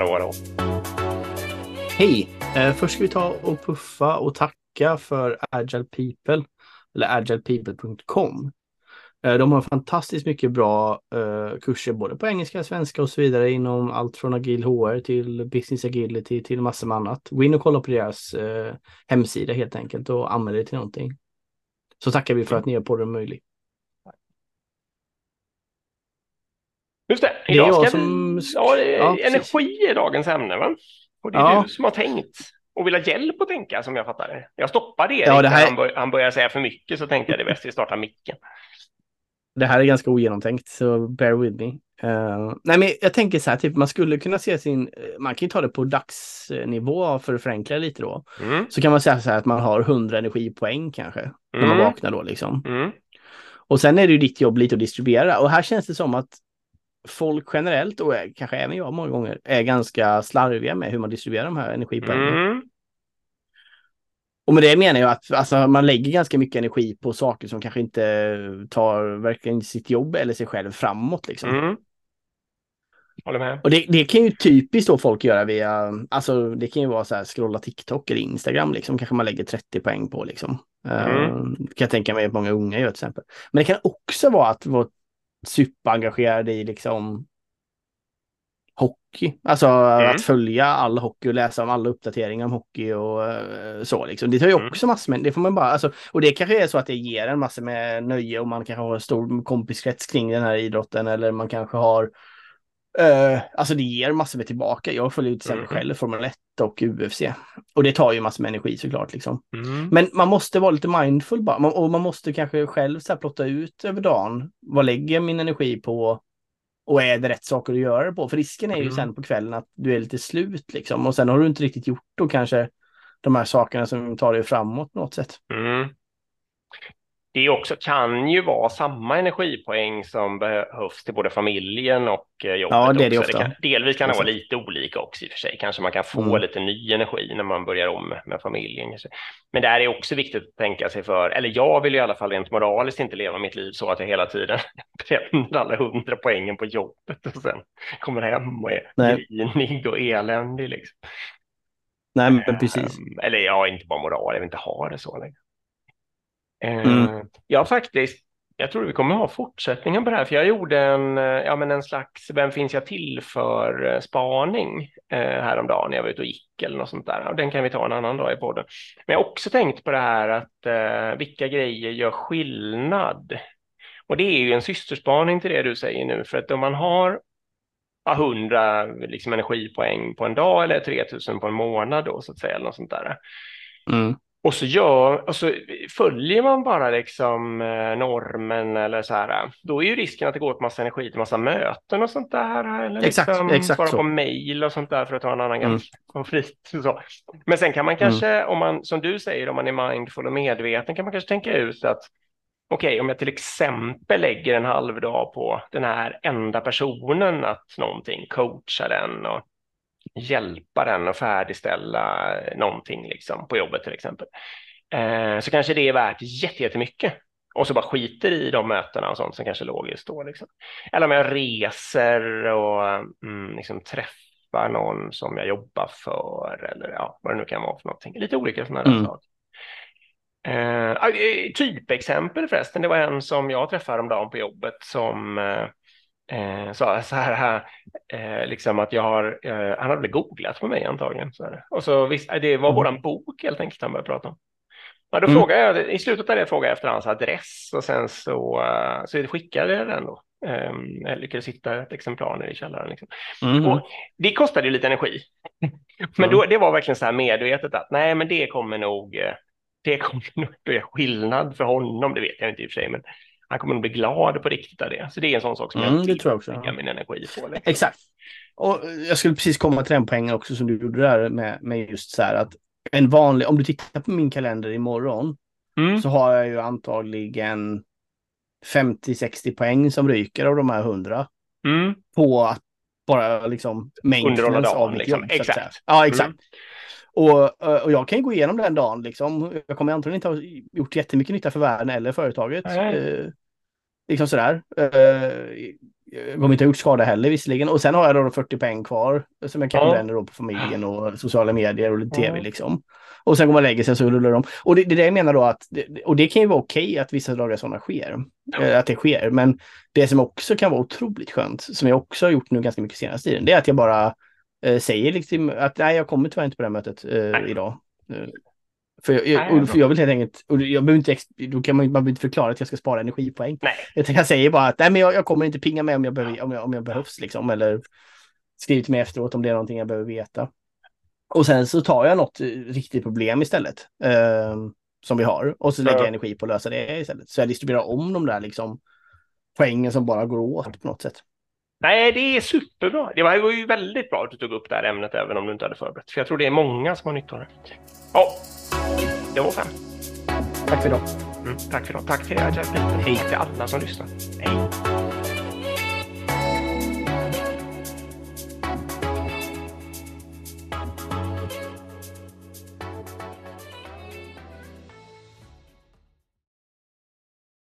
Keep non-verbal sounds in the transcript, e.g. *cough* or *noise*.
Hallå. Hej! Eh, först ska vi ta och puffa och tacka för Agile People, eller agilepeople.com. Eh, de har fantastiskt mycket bra eh, kurser både på engelska, svenska och så vidare inom allt från agil HR till business agility till massor med annat. Gå in och kolla på deras hemsida helt enkelt och anmäl dig till någonting. Så tackar vi för att ni gör podden möjlig. Just det, är jag som-. Ja, Ja, energi är dagens ämne, va? Och det är Ja. du som har tänkt och vill ha hjälp att tänka, som jag fattar det. Jag stoppade Erik Ja, det här- han, bör, han började säga för mycket, så tänkte jag det är bäst vi startar micken. Det här är ganska ogenomtänkt, så bear with me. Eh, nej, men jag tänker så här, typ, man skulle kunna se sin, eh, man kan ju ta det på dagsnivå för att förenkla lite då. Mm. Så kan man säga så här att man har 100 energipoäng kanske, när man Mm. vaknar då liksom. Mm. Och sen är det ju ditt jobb lite att distribuera. Och här känns det som att folk generellt, och kanske även jag många gånger, är ganska slarviga med hur man distribuerar de här energipoängen. Mm. Och med det menar jag att alltså, man lägger ganska mycket energi på saker som kanske inte tar verkligen sitt jobb eller sig själv framåt. Liksom. Mm. Håller med. Och det, det kan ju typiskt då folk göra via, alltså det kan ju vara så här scrolla TikTok eller Instagram liksom, kanske man lägger 30 poäng på liksom. Mm. Uh, kan jag tänka mig att många unga gör till exempel. Men det kan också vara att vara superengagerad i liksom hockey. Alltså Mm. att följa all hockey och läsa om alla uppdateringar om hockey och eh, så liksom. Det tar ju Mm. också massor med, det får man bara, alltså, och det kanske är så att det ger en massa med nöje och man kanske har en stor kompiskrets kring den här idrotten eller man kanske har Eh, alltså det ger massor med tillbaka. Jag följer ju till exempel Mm. själv Formel 1 och UFC. Och det tar ju massor med energi såklart. Liksom. Mm. Men man måste vara lite mindful bara. Man, och man måste kanske själv så här plotta ut över dagen. Vad lägger jag min energi på? Och är det rätt saker att göra det på? För risken är ju Mm. sen på kvällen att du är lite slut liksom. Och sen har du inte riktigt gjort då kanske de här sakerna som tar dig framåt på något sätt. Mm. Det också, kan ju vara samma energipoäng som behövs till både familjen och eh, jobbet. Ja, det är det också. ofta. kan, delvis kan det vara lite olika också i och för sig. Kanske man kan få Mm. lite ny energi när man börjar om med familjen. Men där är också viktigt att tänka sig för, eller jag vill i alla fall rent moraliskt inte leva mitt liv så att jag hela tiden *laughs* bränner alla hundra poängen på jobbet och sen kommer hem och är Nej. grinig och eländig. Liksom. Nej, men precis. Ehm, Eller ja, inte bara moral, jag vill inte ha det så länge. Mm. Ja, faktiskt. Jag tror vi kommer ha fortsättningen på det här, för jag gjorde en, eh, ja, men en slags Vem finns jag till för eh, spaning eh, häromdagen när jag var ute och gick eller något sånt där. Och den kan vi ta en annan dag i podden. Men jag har också tänkt på det här att eh, vilka grejer gör skillnad? Och det är ju en systerspaning till det du säger nu, för att om man har ja, 100 liksom, energipoäng på en dag eller 3000 på en månad då så att säga, eller något sånt där. Mm. Och så, gör, och så följer man bara liksom eh, normen eller så här, då är ju risken att det går åt massa energi till massa möten och sånt där. Eller Exakt, liksom exakt svara så. på mejl och sånt där för att ta en annan Mm. *laughs* konflikt. Så. Men sen kan man kanske, om man, som du säger, om man är mindful och medveten, kan man kanske tänka ut att okej, om jag till exempel lägger en halv dag på den här enda personen att någonting, coacha den och hjälpa den att färdigställa någonting liksom, på jobbet till exempel. Eh, så kanske det är värt jätte- jättemycket. Och så bara skiter i de mötena och sånt som kanske logiskt då. Liksom. Eller om jag reser och mm, liksom träffar någon som jag jobbar för eller ja, vad det nu kan vara för någonting. Lite olika sådana Mm. saker. Eh, eh, typexempel förresten, det var en som jag träffade häromdagen på jobbet som eh, eh, sa så här, eh, liksom att jag har, eh, han hade väl googlat på mig antagligen. Så här. Och så visst, det var Mm. våran bok helt enkelt han började prata om. Ja, då Mm. frågade jag, i slutet av det frågade jag efter hans adress och sen så, eh, så skickade jag den då. Um, jag lyckades hitta ett exemplar nere i källaren. Liksom. Mm. Och det kostade ju lite energi. *laughs* Men då, det var verkligen så här medvetet att nej, men det kommer nog, eh, det kommer *laughs* nog att göra skillnad för honom. Det vet jag inte i och för sig, men han kommer nog bli glad på riktigt av det. Så det är en sån sak som Mm, jag det tror jag också. lägga min energi på. Liksom. Exakt. Och jag skulle precis komma till den poängen också som du gjorde där med, med just så här att en vanlig, om du tittar på min kalender imorgon Mm. så har jag ju antagligen 50-60 poäng som ryker av de här 100 Mm. på att bara liksom Underhålla maintenance dagen, av mitt liksom. jobb. Exakt. Ja, exakt. Mm. Och, eh, och jag kan gå igenom den dagen liksom. Jag kommer antagligen inte ha gjort jättemycket nytta för världen eller företaget. Eh, liksom sådär. Eh, jag kommer inte ha gjort skada heller visserligen. Och sen har jag då 40 poäng kvar som jag kan ja. bränna då på familjen och sociala medier och lite tv ja. liksom. Och sen går man och lägger sig så rullar de. Och det, det är det jag menar då att, och det kan ju vara okej att vissa dagar sådana sker. Ja. Att det sker. Men det som också kan vara otroligt skönt, som jag också har gjort nu ganska mycket senaste tiden, det är att jag bara eh, säger liksom att nej, jag kommer tyvärr inte på det här mötet eh, idag. Eh, för jag, jag, för jag vill helt enkelt, och jag behöver inte, då kan man, man behöver inte förklara att jag ska spara energipoäng. Nej. Jag, säger bara att nej, men jag, jag, kommer inte pinga med om jag, behöver, om jag, om jag behövs liksom, eller skriv till mig efteråt om det är någonting jag behöver veta. Och sen så tar jag något riktigt problem istället. Eh, som vi har. Och så lägger jag energi på att lösa det istället. Så jag distribuerar om de där liksom poängen som bara går åt på något sätt. Nej, det är superbra. Det var ju väldigt bra att du tog upp det här ämnet även om du inte hade förberett. För jag tror det är många som har nytta av det. Ja, det var fem. Tack för idag. Mm, tack för idag. Tack till er, Hej till alla som lyssnar. Hej.